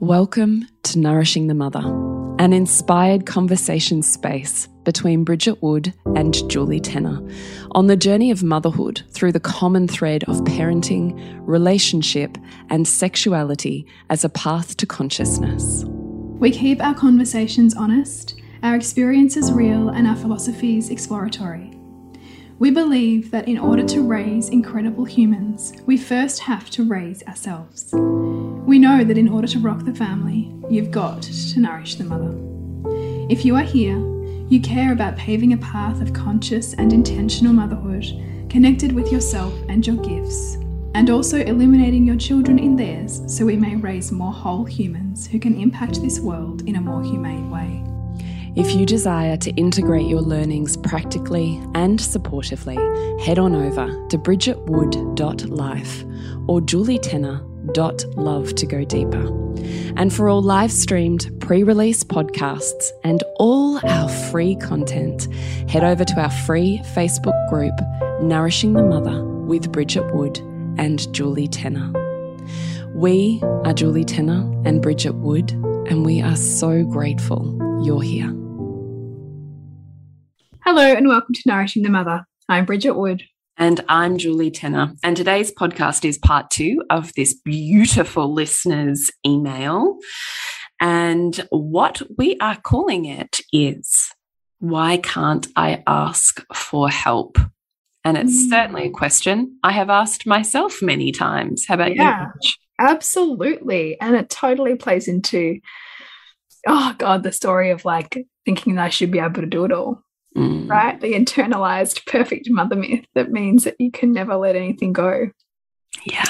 Welcome to Nourishing the Mother, an inspired conversation space between Bridget Wood and Julie Tenner on the journey of motherhood through the common thread of parenting, relationship, and sexuality as a path to consciousness. We keep our conversations honest, our experiences real, and our philosophies exploratory. We believe that in order to raise incredible humans, we first have to raise ourselves. We know that in order to rock the family, you've got to nourish the mother. If you are here, you care about paving a path of conscious and intentional motherhood, connected with yourself and your gifts, and also illuminating your children in theirs so we may raise more whole humans who can impact this world in a more humane way. If you desire to integrate your learnings practically and supportively, head on over to bridgetwood.life or julietenner.love to go deeper. And for all live streamed, pre release podcasts and all our free content, head over to our free Facebook group, Nourishing the Mother with Bridget Wood and Julie Tenner. We are Julie Tenner and Bridget Wood, and we are so grateful you're here. Hello, and welcome to Nourishing the Mother. I'm Bridget Wood. And I'm Julie Tenner. And today's podcast is part two of this beautiful listener's email. And what we are calling it is Why Can't I Ask for Help? And it's mm. certainly a question I have asked myself many times. How about yeah, you? Absolutely. And it totally plays into, oh God, the story of like thinking that I should be able to do it all mm. right? The internalized perfect mother myth that means that you can never let anything go. Yeah.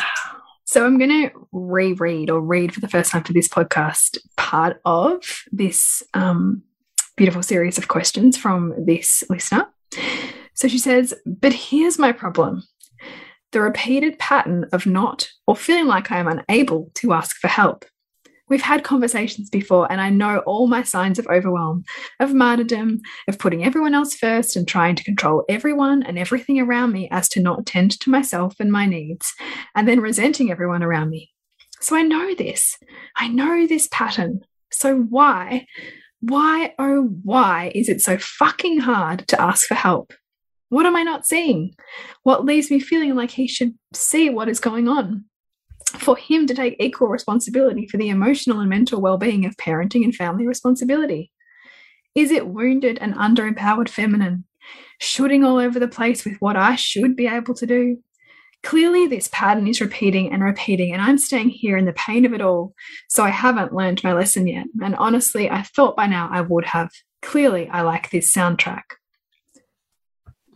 So I'm going to reread or read for the first time for this podcast part of this um, beautiful series of questions from this listener. So she says, But here's my problem the repeated pattern of not or feeling like I am unable to ask for help. We've had conversations before, and I know all my signs of overwhelm, of martyrdom, of putting everyone else first and trying to control everyone and everything around me as to not tend to myself and my needs, and then resenting everyone around me. So I know this. I know this pattern. So why, why, oh, why is it so fucking hard to ask for help? What am I not seeing? What leaves me feeling like he should see what is going on? For him to take equal responsibility for the emotional and mental well-being of parenting and family responsibility? Is it wounded and underempowered feminine, shooting all over the place with what I should be able to do? Clearly, this pattern is repeating and repeating, and I'm staying here in the pain of it all. So I haven't learned my lesson yet. And honestly, I thought by now I would have. Clearly, I like this soundtrack.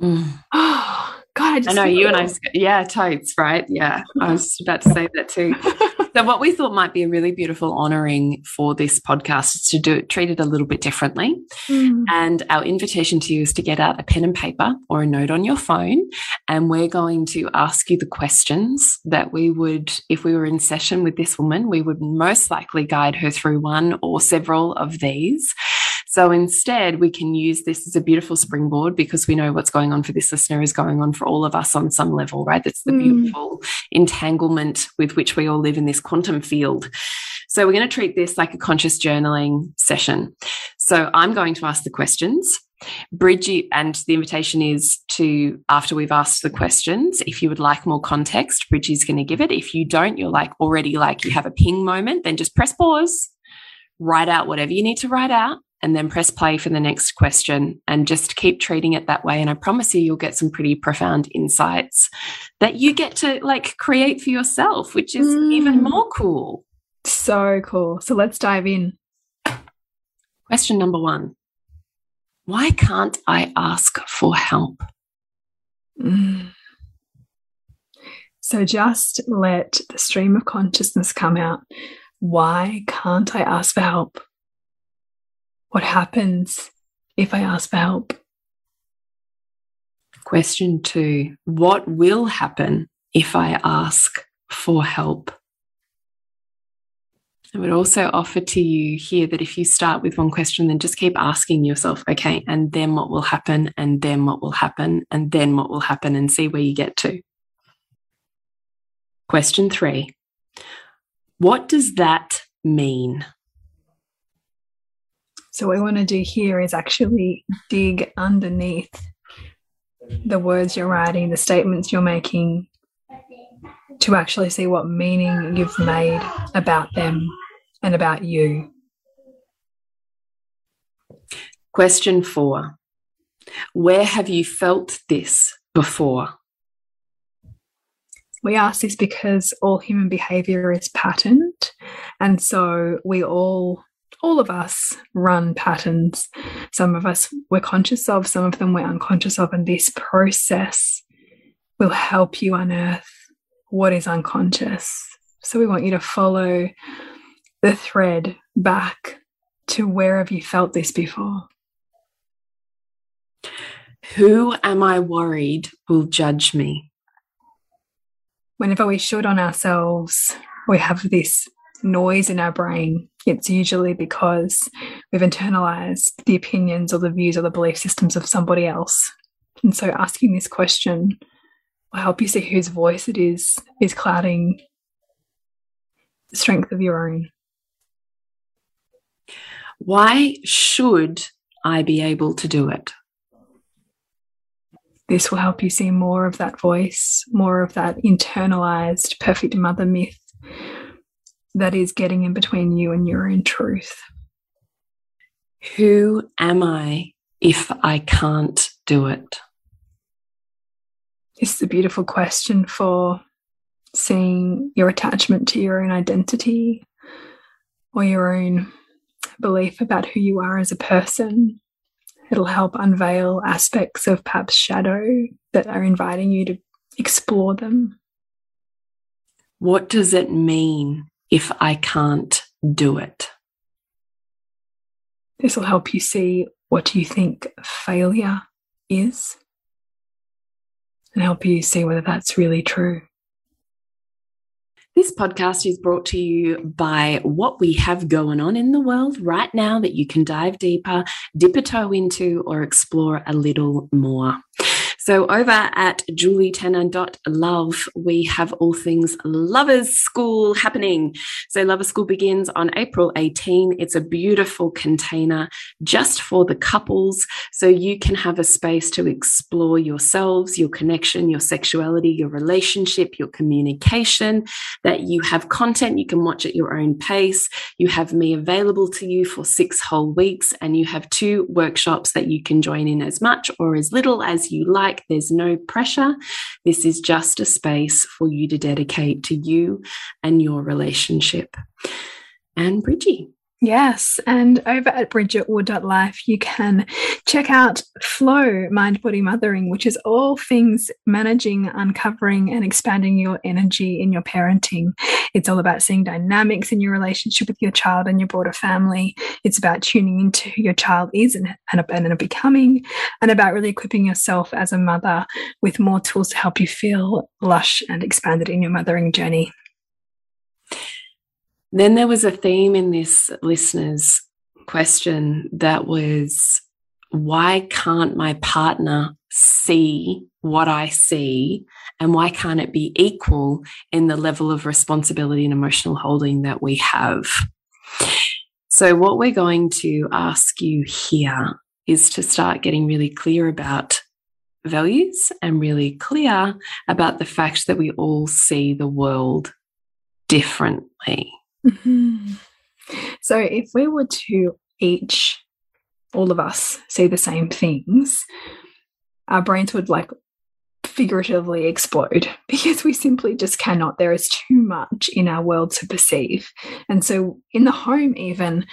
Mm. Oh, God, I, I know you and I, yeah, totes, right? Yeah, I was about to say that too. so, what we thought might be a really beautiful honoring for this podcast is to do it, treat it a little bit differently. Mm. And our invitation to you is to get out a pen and paper or a note on your phone, and we're going to ask you the questions that we would, if we were in session with this woman, we would most likely guide her through one or several of these. So instead, we can use this as a beautiful springboard because we know what's going on for this listener is going on for all of us on some level, right? That's the mm. beautiful entanglement with which we all live in this quantum field. So we're going to treat this like a conscious journaling session. So I'm going to ask the questions. Bridget, and the invitation is to, after we've asked the questions, if you would like more context, Bridget's going to give it. If you don't, you're like already like you have a ping moment, then just press pause, write out whatever you need to write out, and then press play for the next question and just keep treating it that way. And I promise you, you'll get some pretty profound insights that you get to like create for yourself, which is mm. even more cool. So cool. So let's dive in. Question number one Why can't I ask for help? Mm. So just let the stream of consciousness come out. Why can't I ask for help? What happens if I ask for help? Question two What will happen if I ask for help? I would also offer to you here that if you start with one question, then just keep asking yourself, okay, and then what will happen, and then what will happen, and then what will happen, and see where you get to. Question three What does that mean? So, what we want to do here is actually dig underneath the words you're writing, the statements you're making, to actually see what meaning you've made about them and about you. Question four Where have you felt this before? We ask this because all human behavior is patterned. And so we all, all of us run patterns. Some of us we're conscious of, some of them we're unconscious of. And this process will help you unearth what is unconscious. So we want you to follow the thread back to where have you felt this before? Who am I worried will judge me? Whenever we should on ourselves, we have this noise in our brain. It's usually because we've internalized the opinions or the views or the belief systems of somebody else. And so asking this question will help you see whose voice it is is clouding the strength of your own. Why should I be able to do it? This will help you see more of that voice, more of that internalized perfect mother myth that is getting in between you and your own truth. Who am I if I can't do it? This is a beautiful question for seeing your attachment to your own identity or your own belief about who you are as a person. It'll help unveil aspects of perhaps shadow that are inviting you to explore them. What does it mean if I can't do it? This will help you see what you think failure is and help you see whether that's really true. This podcast is brought to you by what we have going on in the world right now that you can dive deeper, dip a toe into, or explore a little more. So over at julietenner.love, we have all things Lovers School happening. So Lovers School begins on April 18. It's a beautiful container just for the couples. So you can have a space to explore yourselves, your connection, your sexuality, your relationship, your communication, that you have content you can watch at your own pace. You have me available to you for six whole weeks and you have two workshops that you can join in as much or as little as you like like. There's no pressure. This is just a space for you to dedicate to you and your relationship. And Bridgie. Yes, and over at bridgetwood.life, you can check out Flow Mind Body Mothering, which is all things managing, uncovering, and expanding your energy in your parenting. It's all about seeing dynamics in your relationship with your child and your broader family. It's about tuning into who your child is and, and, and becoming, and about really equipping yourself as a mother with more tools to help you feel lush and expanded in your mothering journey. Then there was a theme in this listener's question that was why can't my partner see what I see? And why can't it be equal in the level of responsibility and emotional holding that we have? So, what we're going to ask you here is to start getting really clear about values and really clear about the fact that we all see the world differently. Mm -hmm. So if we were to each, all of us, see the same things, our brains would like figuratively explode because we simply just cannot. There is too much in our world to perceive. And so in the home, even,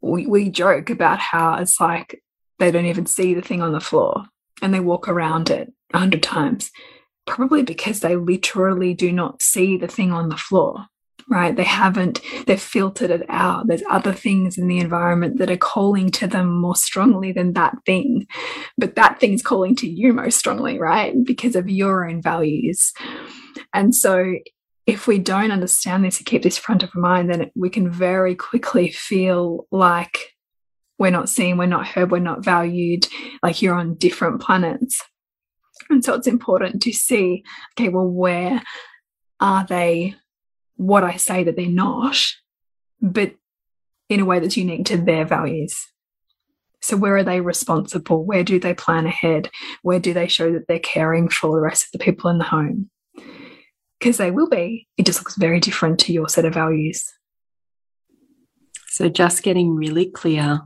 we, we joke about how it's like they don't even see the thing on the floor and they walk around it a hundred times, probably because they literally do not see the thing on the floor right? They haven't, they've filtered it out. There's other things in the environment that are calling to them more strongly than that thing. But that thing's calling to you most strongly, right? Because of your own values. And so if we don't understand this and keep this front of mind, then we can very quickly feel like we're not seen, we're not heard, we're not valued, like you're on different planets. And so it's important to see, okay, well, where are they what I say that they're not, but in a way that's unique to their values. So, where are they responsible? Where do they plan ahead? Where do they show that they're caring for the rest of the people in the home? Because they will be. It just looks very different to your set of values. So, just getting really clear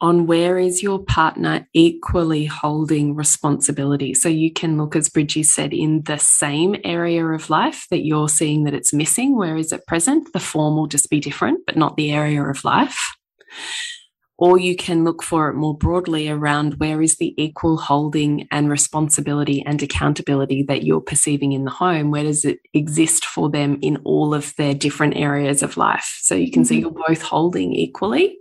on where is your partner equally holding responsibility. So you can look, as Bridgie said, in the same area of life that you're seeing that it's missing. Where is it present? The form will just be different, but not the area of life. Or you can look for it more broadly around where is the equal holding and responsibility and accountability that you're perceiving in the home? Where does it exist for them in all of their different areas of life? So you can see mm-hmm. you're both holding equally.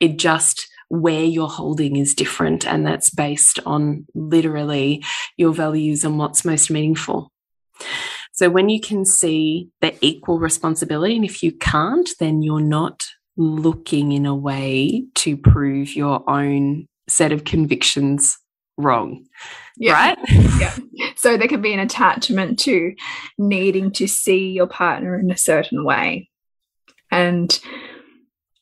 It just where you're holding is different. And that's based on literally your values and what's most meaningful. So when you can see the equal responsibility, and if you can't, then you're not looking in a way to prove your own set of convictions wrong. Yeah. Right? yeah. So there can be an attachment to needing to see your partner in a certain way. And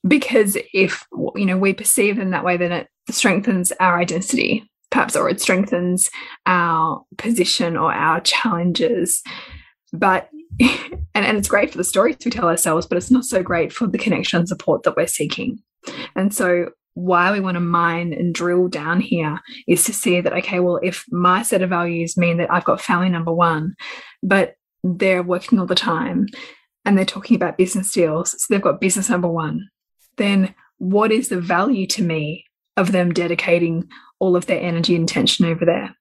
because if you know we perceive them that way then it strengthens our identity. Perhaps or it strengthens our position or our challenges. But and, and it's great for the stories we tell ourselves but it's not so great for the connection and support that we're seeking. And so why we want to mine and drill down here is to see that okay well if my set of values mean that i've got family number one but they're working all the time and they're talking about business deals so they've got business number one then what is the value to me of them dedicating all of their energy and attention over there?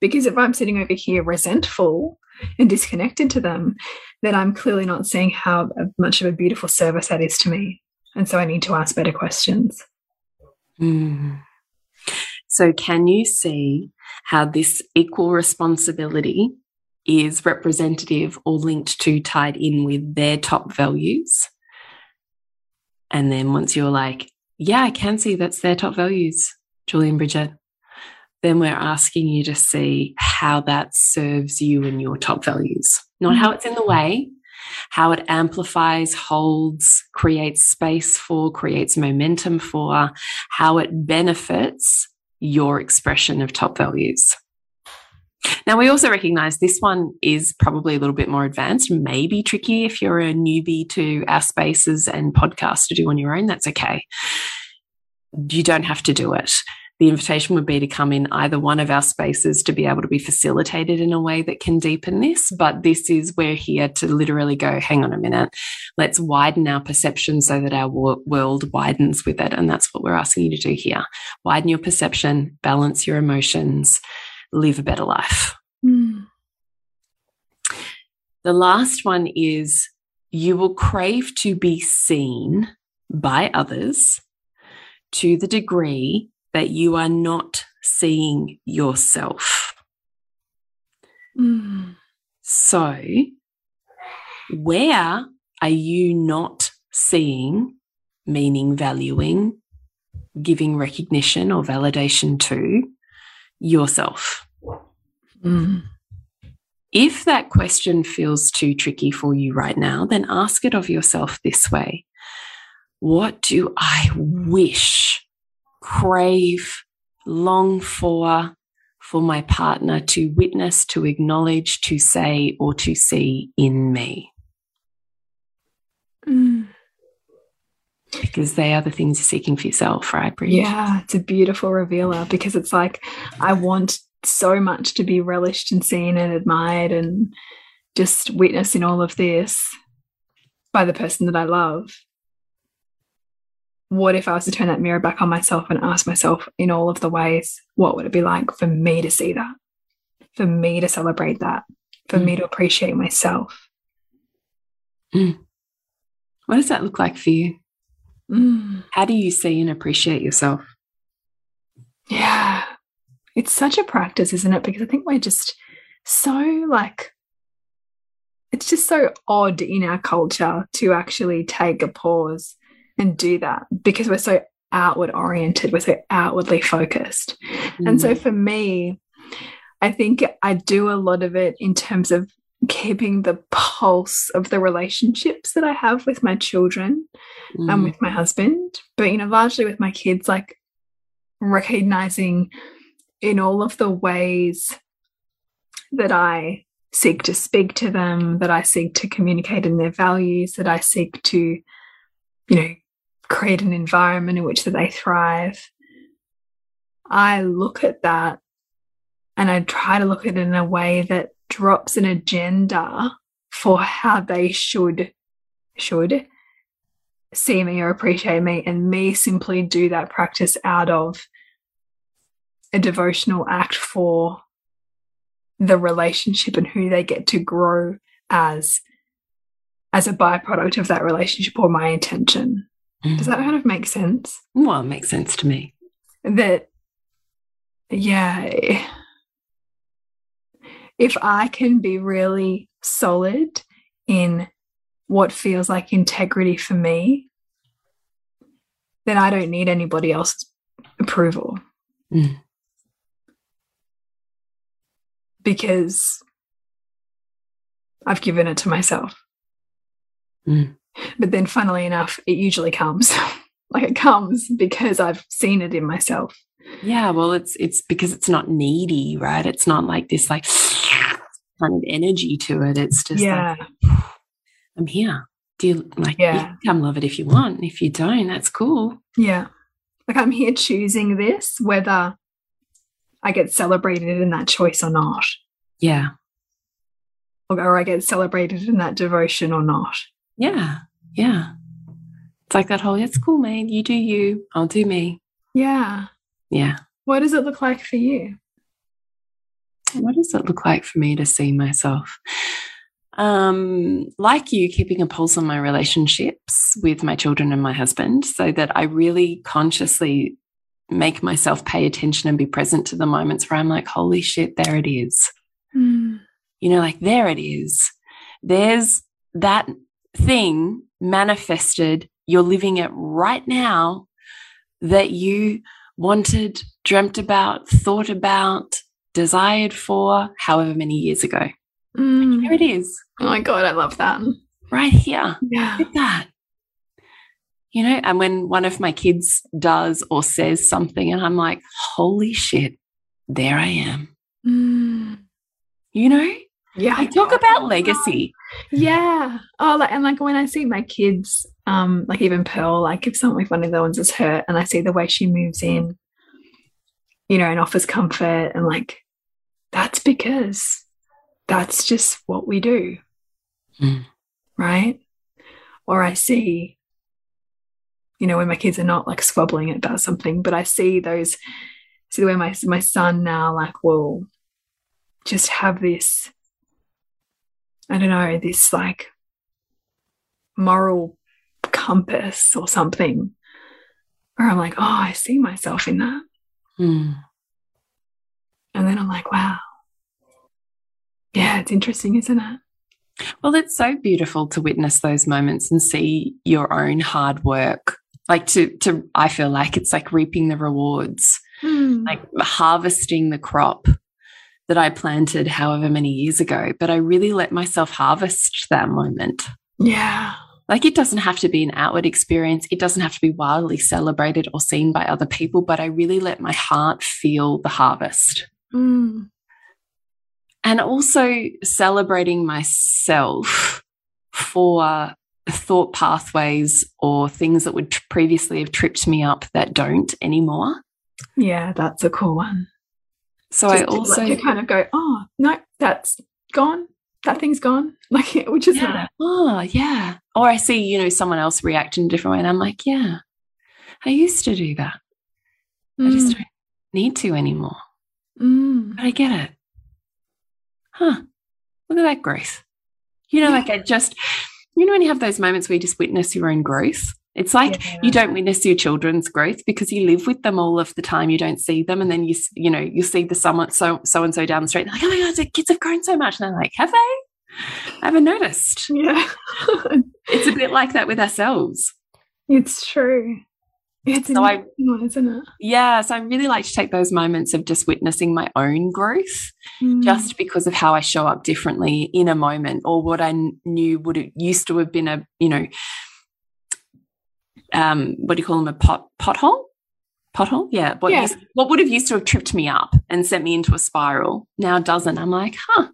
Because if I'm sitting over here resentful and disconnected to them, then I'm clearly not seeing how much of a beautiful service that is to me. And so I need to ask better questions. Mm. So, can you see how this equal responsibility is representative or linked to, tied in with their top values? And then once you're like, yeah, I can see that's their top values, Julie and Bridget, then we're asking you to see how that serves you and your top values, not how it's in the mm-hmm. way, how it amplifies, holds, creates space for, creates momentum for, how it benefits your expression of top values. Now, we also recognize this one is probably a little bit more advanced, maybe tricky if you're a newbie to our spaces and podcasts to do on your own. That's okay. You don't have to do it. The invitation would be to come in either one of our spaces to be able to be facilitated in a way that can deepen this. But this is, we're here to literally go, hang on a minute, let's widen our perception so that our world widens with it. And that's what we're asking you to do here. Widen your perception, balance your emotions live a better life. Mm. The last one is you will crave to be seen by others to the degree that you are not seeing yourself. Mm. So, where are you not seeing, meaning valuing, giving recognition or validation to yourself? Mm. If that question feels too tricky for you right now, then ask it of yourself this way What do I wish, crave, long for, for my partner to witness, to acknowledge, to say, or to see in me? Mm. Because they are the things you're seeking for yourself, right, Bridget? Yeah, it's a beautiful revealer because it's like, I want so much to be relished and seen and admired and just witnessing all of this by the person that I love. What if I was to turn that mirror back on myself and ask myself in all of the ways, what would it be like for me to see that? For me to celebrate that? For mm. me to appreciate myself? Mm. What does that look like for you? Mm. How do you see and appreciate yourself? Yeah. It's such a practice, isn't it? Because I think we're just so like, it's just so odd in our culture to actually take a pause and do that because we're so outward oriented, we're so outwardly focused. Mm. And so mm. for me, I think I do a lot of it in terms of keeping the pulse of the relationships that I have with my children mm. and with my husband, but you know, largely with my kids, like recognizing in all of the ways that I seek to speak to them, that I seek to communicate in their values, that I seek to, you know, create an environment in which that they thrive. I look at that and I try to look at it in a way that drops an agenda for how they should should see me or appreciate me and me simply do that practice out of a devotional act for the relationship and who they get to grow as as a byproduct of that relationship or my intention. Mm. Does that kind of make sense? Well, it makes sense to me. That yeah if I can be really solid in what feels like integrity for me, then I don't need anybody else's approval. Mm. Because I've given it to myself. Mm. But then, funnily enough, it usually comes. like it comes because I've seen it in myself. Yeah, well, it's it's because it's not needy, right? It's not like this like kind of energy to it. It's just yeah. like I'm here. Do you like yeah. you come love it if you want. If you don't, that's cool. Yeah. Like I'm here choosing this, whether I get celebrated in that choice or not. Yeah. Or, or I get celebrated in that devotion or not. Yeah. Yeah. It's like that whole, it's cool, man. You do you, I'll do me. Yeah. Yeah. What does it look like for you? What does it look like for me to see myself? Um, like you, keeping a pulse on my relationships with my children and my husband so that I really consciously make myself pay attention and be present to the moments where I'm like, holy shit, there it is. Mm. You know, like, there it is. There's that thing manifested. You're living it right now that you wanted, dreamt about, thought about, desired for however many years ago. Mm. Here it is. Oh my God, I love that. Right here. Yeah. Look at that. You know, and when one of my kids does or says something, and I'm like, holy shit, there I am. Mm. You know? Yeah. I talk about legacy. Yeah. Oh, like, and like when I see my kids, um, like even Pearl, like if something one of the ones is hurt and I see the way she moves in, you know, and offers comfort and like that's because that's just what we do. Mm. Right. Or I see, you know, when my kids are not like squabbling about something, but I see those, see the way my, my son now like will just have this, I don't know, this like moral compass or something where I'm like, oh, I see myself in that. Mm. And then I'm like, wow. Yeah, it's interesting, isn't it? Well, it's so beautiful to witness those moments and see your own hard work. Like to to I feel like it's like reaping the rewards, mm. like harvesting the crop that I planted however many years ago, but I really let myself harvest that moment. Yeah. Like it doesn't have to be an outward experience. It doesn't have to be wildly celebrated or seen by other people, but I really let my heart feel the harvest. Mm. And also celebrating myself for thought pathways or things that would previously have tripped me up that don't anymore. Yeah, that's a cool one. So Just I also kind of go, oh no, that's gone. That thing's gone. Like which is yeah. oh yeah. Or I see, you know, someone else react in a different way, and I'm like, yeah, I used to do that. Mm. I just mm. don't need to anymore. Mm. But I get it. Huh. Look at that growth. You know, like I just, you know, when you have those moments where you just witness your own growth, it's like yeah. you don't witness your children's growth because you live with them all of the time. You don't see them, and then you, you know, you see the someone so so and so down the street. like, oh my god, the kids have grown so much, and they're like, have they? I haven't noticed. Yeah, it's a bit like that with ourselves. It's true. It's so I, one, isn't it? Yeah. So I really like to take those moments of just witnessing my own growth mm. just because of how I show up differently in a moment or what I knew would have used to have been a, you know, um, what do you call them? A pot pothole? Pothole? Yeah. What, yeah. Used, what would have used to have tripped me up and sent me into a spiral now doesn't. I'm like, huh,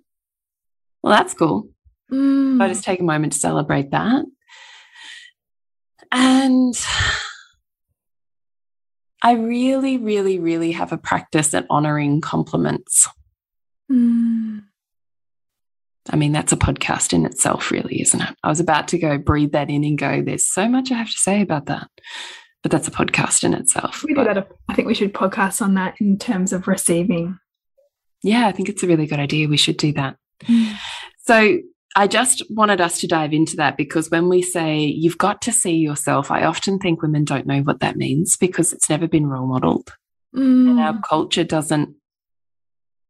well, that's cool. Mm. So I just take a moment to celebrate that. And I really, really, really have a practice at honoring compliments. Mm. I mean, that's a podcast in itself, really, isn't it? I was about to go breathe that in and go, there's so much I have to say about that. But that's a podcast in itself. We but, that. I think we should podcast on that in terms of receiving. Yeah, I think it's a really good idea. We should do that. Mm. So I just wanted us to dive into that because when we say you've got to see yourself, I often think women don't know what that means because it's never been role modeled. Mm. And our mm. culture doesn't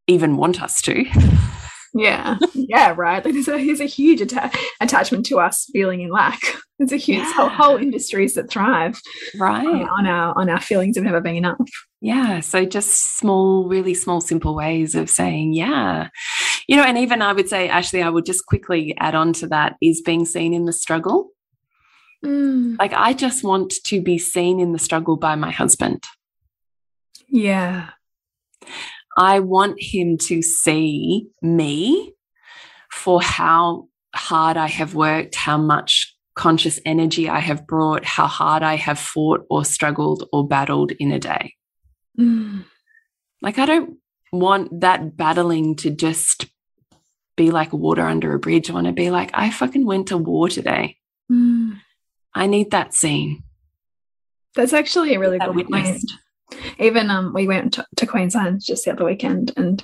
even want us to. Yeah, yeah, right. Like there's a, there's a huge atta attachment to us feeling in lack. There's a huge yeah. whole, whole, industries that thrive, right, on, on, our on our feelings of never being enough. Yeah, so just small, really small, simple ways of saying, yeah, you know, and even I would say, Ashley, I would just quickly add on to that is being seen in the struggle. Mm. Like I just want to be seen in the struggle by my husband. Yeah. I want him to see me for how hard I have worked, how much conscious energy I have brought, how hard I have fought or struggled or battled in a day. Mm. Like, I don't want that battling to just be like water under a bridge. I want to be like, I fucking went to war today. Mm. I need that seen. That's actually a really good witnessed. point even um, we went to, to, Queensland just the other weekend, and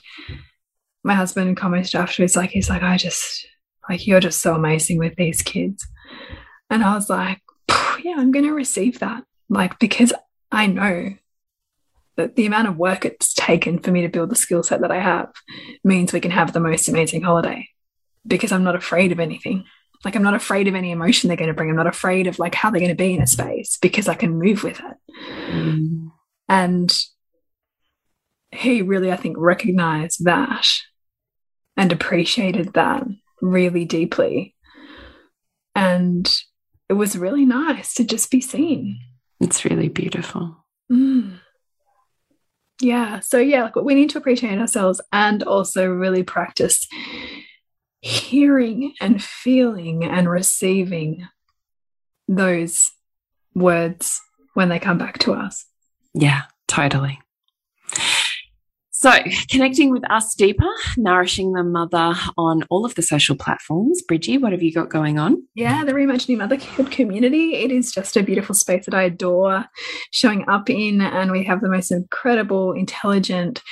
my husband commented afterwards, like he's like, I just like you're just so amazing with these kids, and I was like, yeah, I'm going to receive that, like because I know that the amount of work it's taken for me to build the skill set that I have means we can have the most amazing holiday because I'm not afraid of anything. Like I'm not afraid of any emotion they're going to bring. I'm not afraid of like how they're going to be in a space because I can move with it. Mm. And he really, I think, recognized that and appreciated that really deeply. And it was really nice to just be seen. It's really beautiful. Mm. Yeah. So, yeah, like we need to appreciate ourselves and also really practice hearing and feeling and receiving those words when they come back to us. Yeah, totally. So, connecting with us deeper, nourishing the mother on all of the social platforms. Bridgie, what have you got going on? Yeah, the Reimagining Motherhood community. It is just a beautiful space that I adore showing up in, and we have the most incredible, intelligent,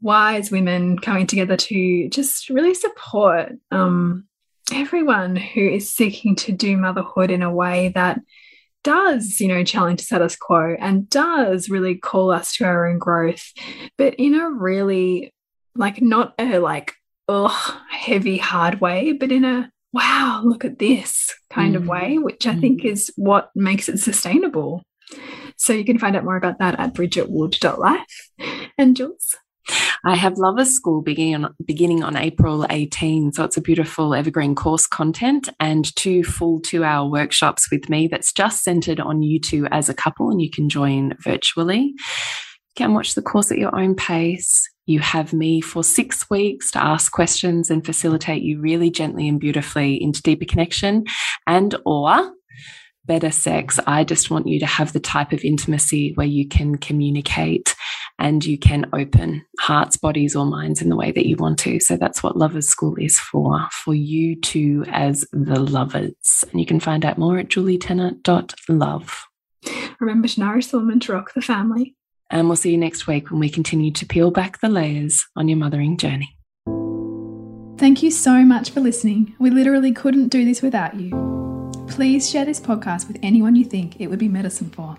wise women coming together to just really support um, everyone who is seeking to do motherhood in a way that does, you know, challenge status quo and does really call us to our own growth, but in a really like not a like ugh heavy hard way, but in a wow, look at this kind mm. of way, which I mm. think is what makes it sustainable. So you can find out more about that at bridgetwood.life. And Jules? I have Lovers School beginning on, beginning on April 18. So it's a beautiful evergreen course content and two full two hour workshops with me that's just centered on you two as a couple and you can join virtually. You can watch the course at your own pace. You have me for six weeks to ask questions and facilitate you really gently and beautifully into deeper connection and or better sex. I just want you to have the type of intimacy where you can communicate and you can open hearts, bodies, or minds in the way that you want to. So that's what Lovers School is for, for you two as the lovers. And you can find out more at julietenner.love. Remember to nourish the woman to rock the family. And we'll see you next week when we continue to peel back the layers on your mothering journey. Thank you so much for listening. We literally couldn't do this without you. Please share this podcast with anyone you think it would be medicine for.